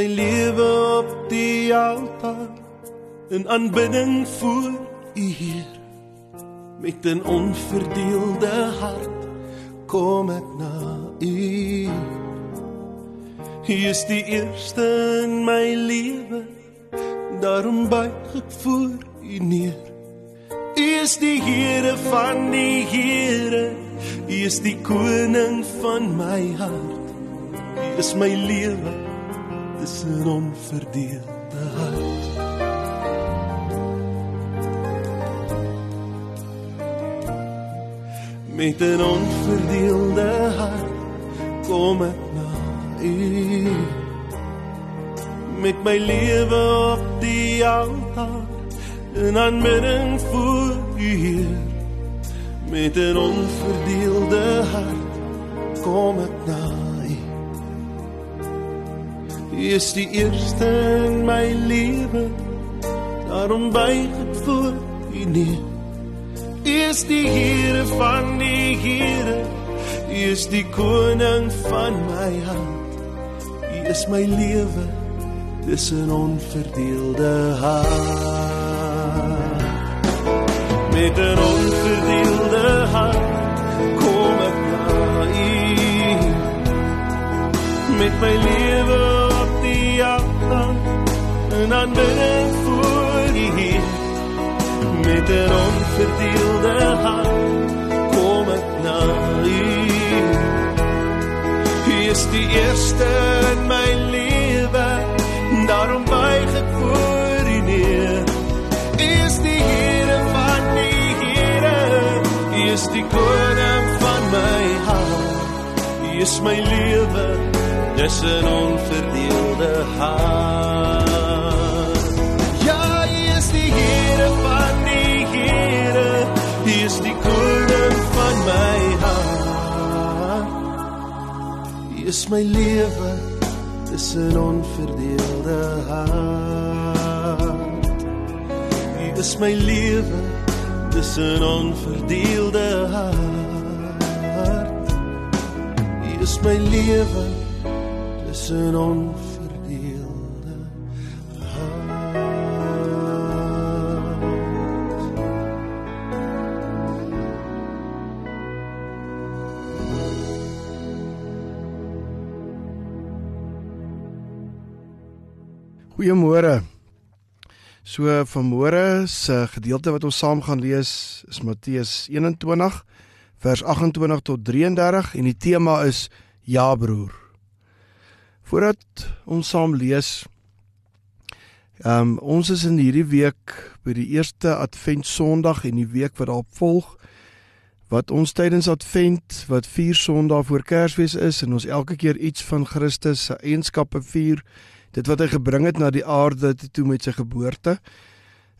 my lewe op die altaar in aanbidding voor U Heer. Met 'n onverdeelde hart kom ek na U. U is die eerste in my lewe. Daarom buig ek voor U neer. U is die Here van die Here. U is die koning van my hart. U is my lewe. Dis 'n onverdeelde hart. Met 'n onverdeelde hart kom ek na U. Met my lewe op die altaar en aanbidding voor U Heer met 'n onverdeelde hart kom ek na U Is die eerste in my lewe. Daarom buig ek voor U neer. U is die Here van die Here. U is die koning van my hart. U is my lewe. Dis 'n onverdeelde hart. Met 'n onverdeelde hart kom ek na U. Met my lewe en aanbidding voor U Heer met 'n onverdeelde hart kom ek na U U is die eerste in my lewe daarom buig ek voor U neer. U is die Here van die Here U is die koning van my hart. U is my lewe dis 'n onverdeelde hart my hart. U is my lewe dis 'n onverdeelde hart. U is my lewe dis 'n onverdeelde hart. U is my lewe dis 'n onverdeelde Goeiemôre. So vanmôre se gedeelte wat ons saam gaan lees is Matteus 21 vers 28 tot 33 en die tema is ja broer. Voordat ons saam lees Ehm um, ons is in hierdie week by die eerste Advent Sondag en die week wat daarop volg wat ons tydens Advent wat 4 Sondae voor Kersfees is en ons elke keer iets van Christus se eienskappe vier dit wat hy gebring het na die aarde toe met sy geboorte.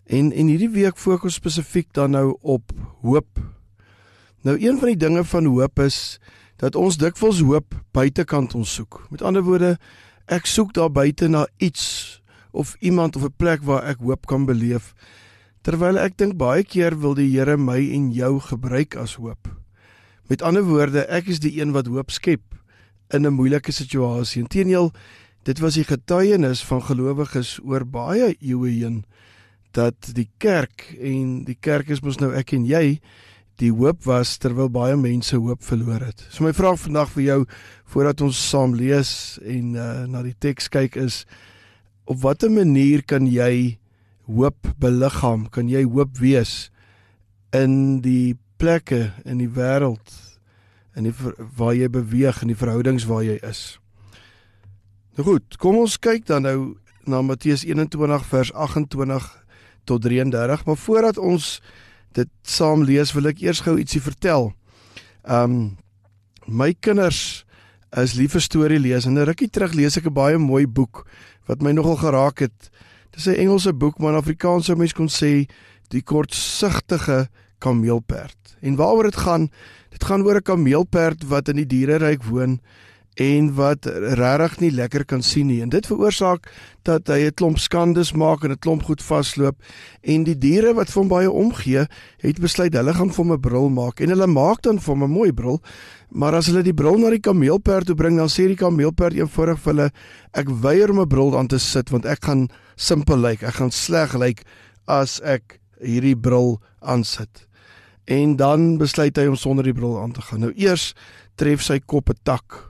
En en hierdie week fokus spesifiek dan nou op hoop. Nou een van die dinge van hoop is dat ons dikwels hoop buitekant ons soek. Met ander woorde, ek soek daar buite na iets of iemand of 'n plek waar ek hoop kan beleef. Terwyl ek dink baie keer wil die Here my en jou gebruik as hoop. Met ander woorde, ek is die een wat hoop skep in 'n moeilike situasie. Inteendeel, Dit was die getuienis van gelowiges oor baie eeue heen dat die kerk en die kerk is mos nou ek en jy die hoop was terwyl baie mense hoop verloor het. So my vraag vandag vir jou voordat ons saam lees en uh, na die teks kyk is op watter manier kan jy hoop beliggaam? Kan jy hoop wees in die plekke in die wêreld in die waar jy beweeg in die verhoudings waar jy is? Goed, kom ons kyk dan nou na Matteus 21 vers 28 tot 33, maar voordat ons dit saam lees, wil ek eers gou ietsie vertel. Um my kinders is lief vir storie lees en 'n rukkie terug lees ek 'n baie mooi boek wat my nogal geraak het. Dis 'n Engelse boek, maar in Afrikaans sou mens kon sê die kortsigtige kameelperd. En waaroor dit gaan? Dit gaan oor 'n kameelperd wat in die diereryk woon en wat regtig nie lekker kan sien nie. En dit veroorsaak dat hy 'n klomp skandes maak en 'n klomp goed vasloop en die diere wat vir hom baie omgee, het besluit hulle gaan vir hom 'n bril maak en hulle maak dan vir hom 'n mooi bril. Maar as hulle die bril na die kameelperd toe bring, dan sê die kameelperd eenvoudig vir hulle ek weier om 'n bril aan te sit want ek gaan simpel lyk. Ek gaan sleg lyk as ek hierdie bril aansit. En dan besluit hy om sonder die bril aan te gaan. Nou eers tref sy kop 'n tak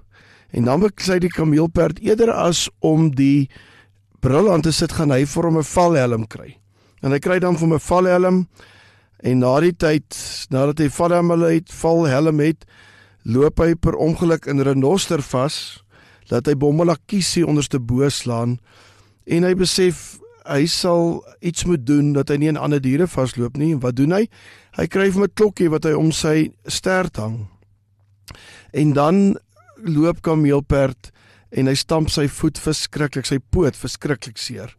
En dan besluit die kameelperd eerder as om die bril aan te sit gaan hy vir hom 'n valhelm kry. En hy kry dan vir hom 'n valhelm en na die tyd nadat hy valhelm het, valhelm het, loop hy per ongeluk in renoster vas, laat hy bommelakkiesie onderste bo slaan en hy besef hy sal iets moet doen dat hy nie in ander diere vasloop nie. En wat doen hy? Hy kry vir 'n klokkie wat hy om sy stert hang. En dan loop kameelperd en hy stamp sy voet verskriklik, sy poot verskriklik seer.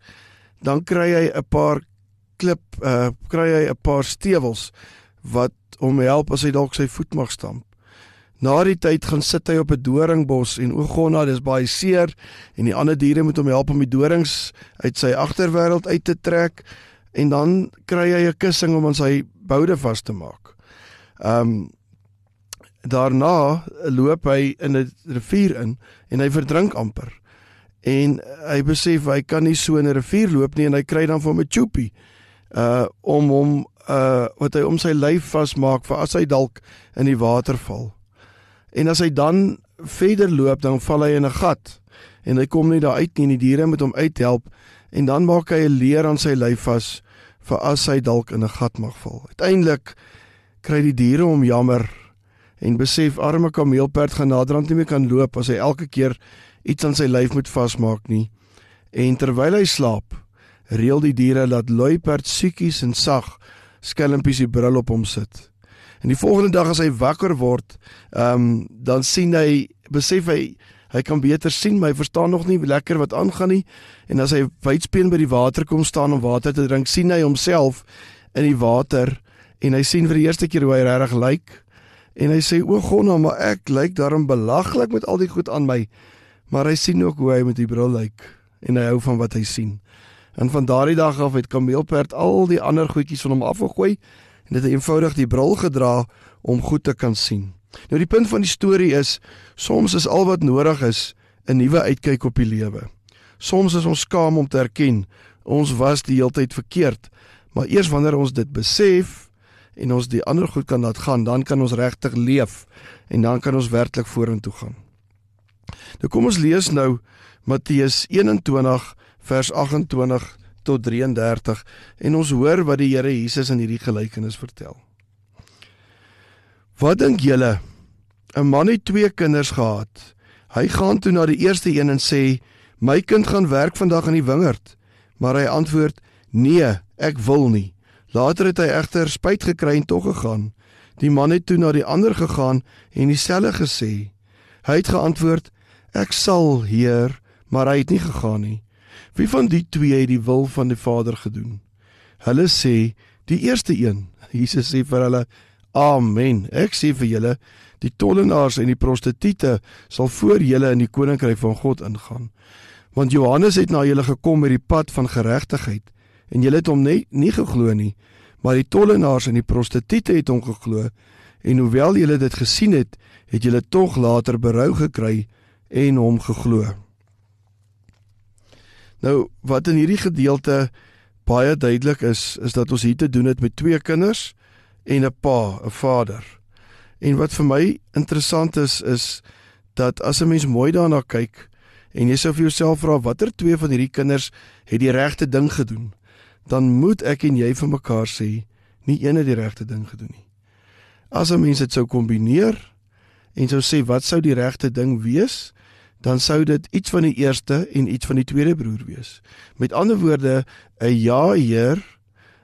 Dan kry hy 'n paar klip uh kry hy 'n paar stewels wat hom help as hy dalk sy voet mag stamp. Na die tyd gaan sit hy op 'n doringbos en Ogonna dis baie seer en die ander diere moet hom help om die dorings uit sy agterwêreld uit te trek en dan kry hy 'n kussing om aan sy boude vas te maak. Um daarna loop hy in 'n rivier in en hy verdrink amper. En hy besef hy kan nie so in 'n rivier loop nie en hy kry dan hom 'n choopie uh om hom uh wat hy om sy lyf vasmaak vir as hy dalk in die water val. En as hy dan verder loop dan val hy in 'n gat en hy kom nie daar uit nie en die diere moet hom uithelp en dan maak hy 'n leer aan sy lyf vas vir as hy dalk in 'n gat mag val. Uiteindelik kry die diere hom jammer en besef arme kameelperd gaan naderhand nie meer kan loop as hy elke keer iets aan sy lyf moet vasmaak nie. En terwyl hy slaap, reël die diere dat luiperd siekies en sag skelmpies die bril op hom sit. En die volgende dag as hy wakker word, ehm um, dan sien hy, besef hy hy kan beter sien, maar hy verstaan nog nie lekker wat aangaan nie. En as hy wydspeen by die water kom staan om water te drink, sien hy homself in die water en hy sien vir die eerste keer hoe hy regtig lyk. Like, En hy sê o, Gonna, maar ek lyk daarom belaglik met al die goed aan my. Maar hy sien ook hoe hy met die bril lyk en hy hou van wat hy sien. En van daardie dag af het Kameelperd al die ander goedjies van hom afgegooi en dit eenvoudig die bril gedra om goed te kan sien. Nou die punt van die storie is soms is al wat nodig is 'n nuwe uitkyk op die lewe. Soms is ons skaam om te erken ons was die hele tyd verkeerd, maar eers wanneer ons dit besef en ons die ander goed kan laat gaan, dan kan ons regtig leef en dan kan ons werklik vorentoe gaan. Nou kom ons lees nou Matteus 21 vers 28 tot 33 en ons hoor wat die Here Jesus in hierdie gelykenis vertel. Wat dink julle? 'n Man het twee kinders gehad. Hy gaan toe na die eerste een en sê: "My kind gaan werk vandag in die wingerd." Maar hy antwoord: "Nee, ek wil nie." Later het hy egter spyt gekry en tog gegaan. Die man het toe na die ander gegaan en dieselfde gesê. Hy het geantwoord: "Ek sal, Heer," maar hy het nie gegaan nie. Wie van die twee het die wil van die Vader gedoen? Hulle sê: "Die eerste een." Jesus sê vir hulle: "Amen. Ek sê vir julle, die tollenaars en die prostituie sal voor julle in die koninkryk van God ingaan. Want Johannes het na julle gekom met die pad van geregtigheid." En julle het hom nie nie geglo nie maar die tollenaars en die prostituie het hom geglo. En hoewel julle dit gesien het het julle tog later berou gekry en hom geglo. Nou wat in hierdie gedeelte baie duidelik is, is dat ons hier te doen het met twee kinders en 'n pa, 'n vader. En wat vir my interessant is is dat as 'n mens mooi daarna kyk en jy sou vir jouself vra watter twee van hierdie kinders het die regte ding gedoen, dan moet ek en jy vir mekaar sê nie een het die regte ding gedoen nie. As 'n mens dit sou kombineer en sou sê wat sou die regte ding wees, dan sou dit iets van die eerste en iets van die tweede broer wees. Met ander woorde, 'n ja Heer,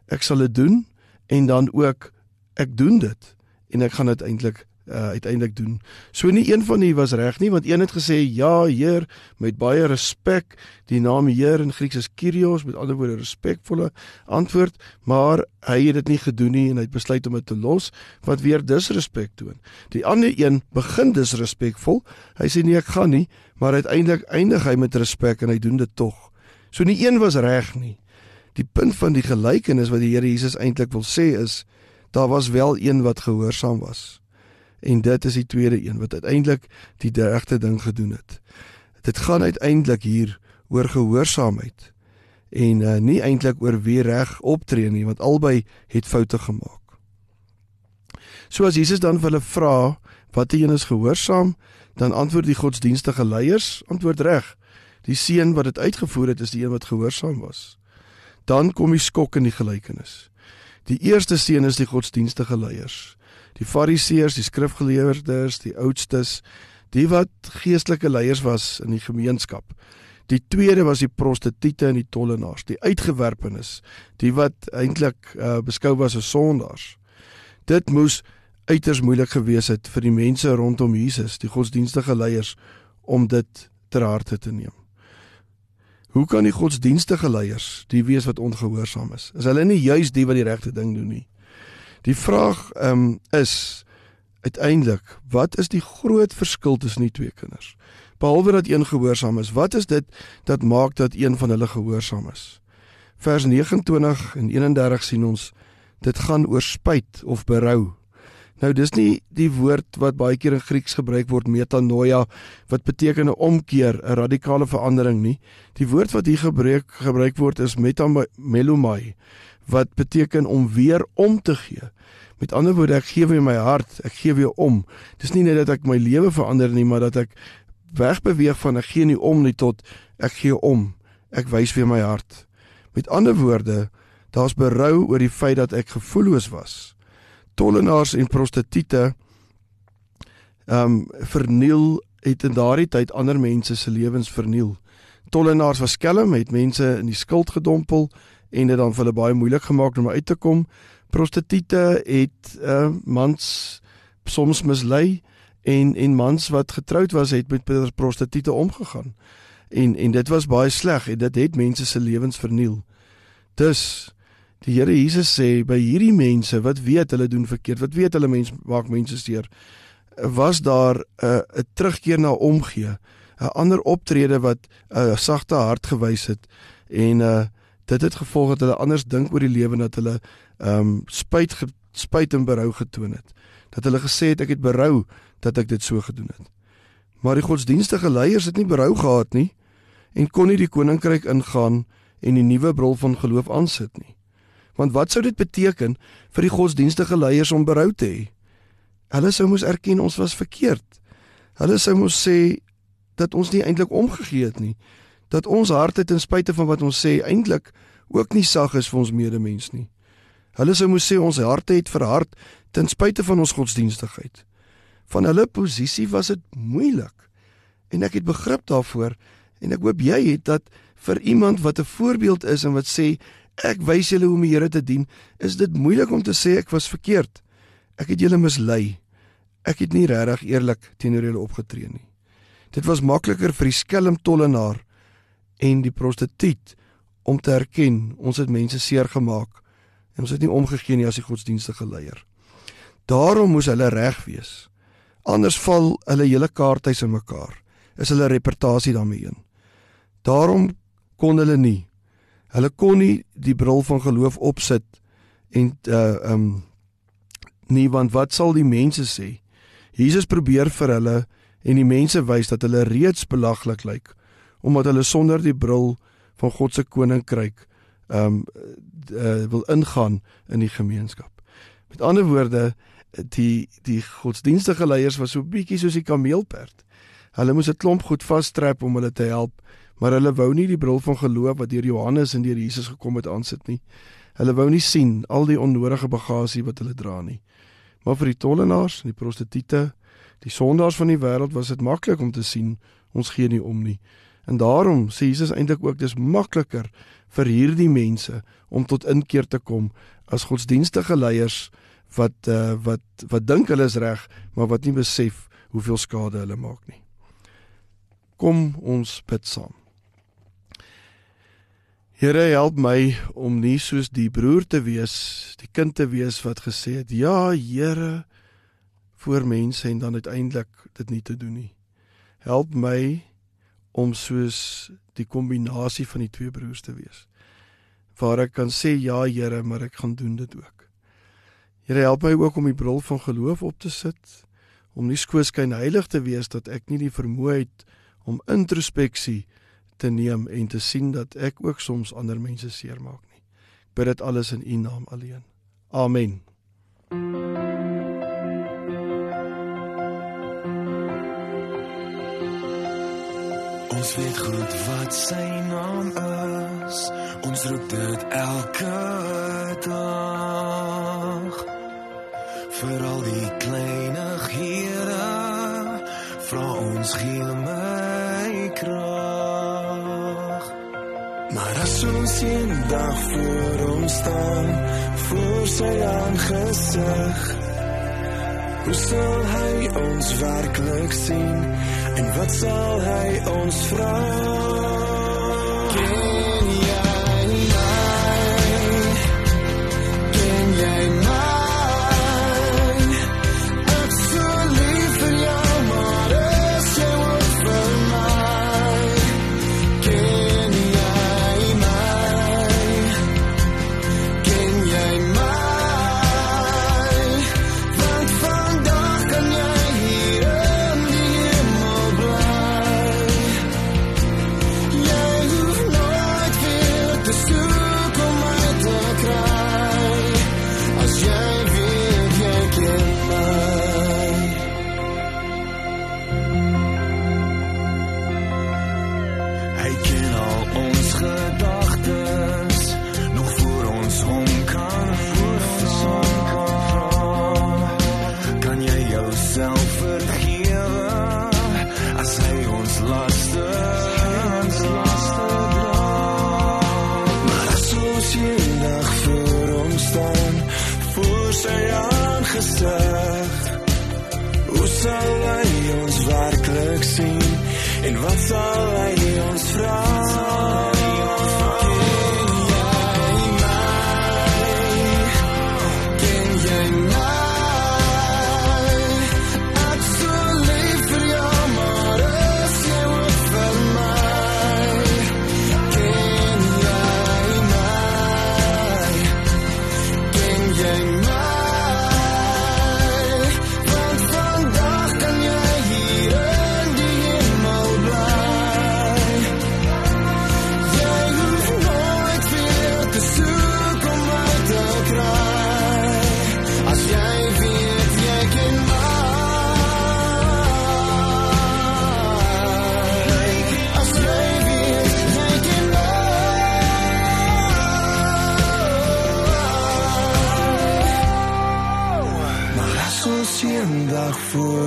ek sal dit doen en dan ook ek doen dit en ek gaan dit eintlik uh, uiteindelik doen. So nie een van hulle was reg nie want een het gesê ja Heer met baie respek. Die naam Heer in Grieks is Kyrios met ander woorde respekvolle antwoord, maar hy het dit nie gedoen nie en hy het besluit om dit te los wat weer disrespek toon. Die ander een begin disrespekvol. Hy sê nee ek gaan nie, maar uiteindelik eindig hy met respek en hy doen dit tog. So nie een was reg nie. Die punt van die gelykenis wat die Here Jesus eintlik wil sê is daar was wel een wat gehoorsaam was en dit is die tweede een wat uiteindelik die regte ding gedoen het. Dit gaan uiteindelik hier oor gehoorsaamheid en uh, nie eintlik oor wie reg optree nie want albei het foute gemaak. So as Jesus dan vir hulle vra watter een is gehoorsaam, dan antwoord die godsdienstige leiers antwoord reg. Die seun wat dit uitgevoer het is die een wat gehoorsaam was. Dan kom die skok in die gelykenis. Die eerste seun is die godsdienstige leiers die fariseërs, die skrifgeleerdes, die oudstes, die wat geestelike leiers was in die gemeenskap. Die tweede was die prostituie en die tollenaars, die uitgewerpenes, die wat eintlik uh, beskou was as sondaars. Dit moes uiters moeilik gewees het vir die mense rondom Jesus, die godsdienstige leiers om dit ter harte te neem. Hoe kan die godsdienstige leiers die wees wat ongehoorsaam is? Is hulle nie juis die wat die regte ding doen nie? Die vraag um, is uiteindelik, wat is die groot verskil tussen die twee kinders? Behalwe dat een gehoorsaam is, wat is dit dat maak dat een van hulle gehoorsaam is? Vers 29 en 31 sien ons dit gaan oor spyt of berou. Nou dis nie die woord wat baie keer in Grieks gebruik word metanoia wat beteken 'n omkeer, 'n radikale verandering nie. Die woord wat hier gebruik gebruik word is metamelomai wat beteken om weer om te gee. Met ander woorde, ek gee weer my hart, ek gee weer om. Dis nie net dat ek my lewe verander nie, maar dat ek wegbeweeg van ek gee nie om nie tot ek gee om. Ek wys weer my hart. Met ander woorde, daar's berou oor die feit dat ek gevoelloos was. Tollenaars en prostituie ehm um, verniel het in daardie tyd ander mense se lewens verniel. Tollenaars was skelm, het mense in die skuld gedompel en dit dan vir hulle baie moeilik gemaak om uit te kom. Prostituie het uh mans soms mislei en en mans wat getroud was het met prostituie omgegaan. En en dit was baie sleg en dit het mense se lewens verniel. Dus die Here Jesus sê by hierdie mense wat weet hulle doen verkeerd, wat weet hulle mens maak mense seer, was daar 'n uh, 'n terugkeer na omgee, 'n ander optrede wat 'n uh, sagte hart gewys het en uh dit het gevolg dat hulle anders dink oor die lewe dat hulle ehm um, spyt spyt en berou getoon het. Dat hulle gesê het ek het berou dat ek dit so gedoen het. Maar die godsdienstige leiers het nie berou gehad nie en kon nie die koninkryk ingaan en die nuwe bril van geloof aansit nie. Want wat sou dit beteken vir die godsdienstige leiers om berou te hê? Hulle sou moes erken ons was verkeerd. Hulle sou moes sê dat ons nie eintlik omgegee het nie dat ons harte ten spyte van wat ons sê eintlik ook nie sag is vir ons medemens nie. Hulle sou moes sê ons harte het verhard ten spyte van ons godsdienstigheid. Van hulle posisie was dit moeilik. En ek het begrip daarvoor en ek hoop jy het dat vir iemand wat 'n voorbeeld is en wat sê ek wys julle hoe om die Here te dien, is dit moeilik om te sê ek was verkeerd. Ek het julle mislei. Ek het nie regtig eerlik teenoor julle opgetree nie. Dit was makliker vir die skelm tollenaar en die prostituut om te erken ons het mense seer gemaak en ons het nie omgegee nie as die godsdienstige leier. Daarom moes hulle reg wees. Anders val hulle hele kaarthuis in mekaar. Is hulle reputasie daarmee heen. Daarom kon hulle nie. Hulle kon nie die bril van geloof opsit en uh um nie want wat sal die mense sê? Jesus probeer vir hulle en die mense wys dat hulle reeds belaglik lyk omdat hulle sonder die bril van God se koninkryk ehm um, uh, wil ingaan in die gemeenskap. Met ander woorde, die die godsdienstige leiers was so bietjie soos die kameelperd. Hulle moes 'n klomp goed vasstrap om hulle te help, maar hulle wou nie die bril van geloof wat deur Johannes en deur Jesus gekom het aansit nie. Hulle wou nie sien al die onnodige bagasie wat hulle dra nie. Maar vir die tollenaars en die prostituie, die sondaars van die wêreld was dit maklik om te sien ons gee nie om nie. En daarom sê Jesus eintlik ook dis makliker vir hierdie mense om tot inkeer te kom as godsdienstige leiers wat uh, wat wat dink hulle is reg, maar wat nie besef hoeveel skade hulle maak nie. Kom ons bid saam. Here help my om nie soos die broer te wees, die kind te wees wat gesê het: "Ja, Here," voor mense en dan uiteindelik dit nie te doen nie. Help my om soos die kombinasie van die twee broers te wees. Waar ek kan sê ja Here, maar ek gaan doen dit ook. Here help my ook om die bril van geloof op te sit, om nie skoonskyn heilig te wees dat ek nie die vermoë het om introspeksie te neem en te sien dat ek ook soms ander mense seermaak nie. Ek bid dit alles in U naam alleen. Amen. Ons weet goed wat sy naam is. Ons roep dit elke dag. Vir al die kleinige here, vra ons gee my krag. Maar as ons in dag voor ons staan, voor sy aangesig, hoe sal hy ons werklik sien? En wat sal hy ons vra? En wat sal hy ons vra?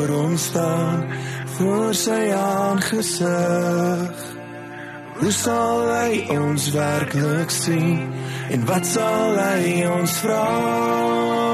Voor ons staan, voor sy aangesig, hoe sal hy ons werklik sien en wat sal hy ons vra?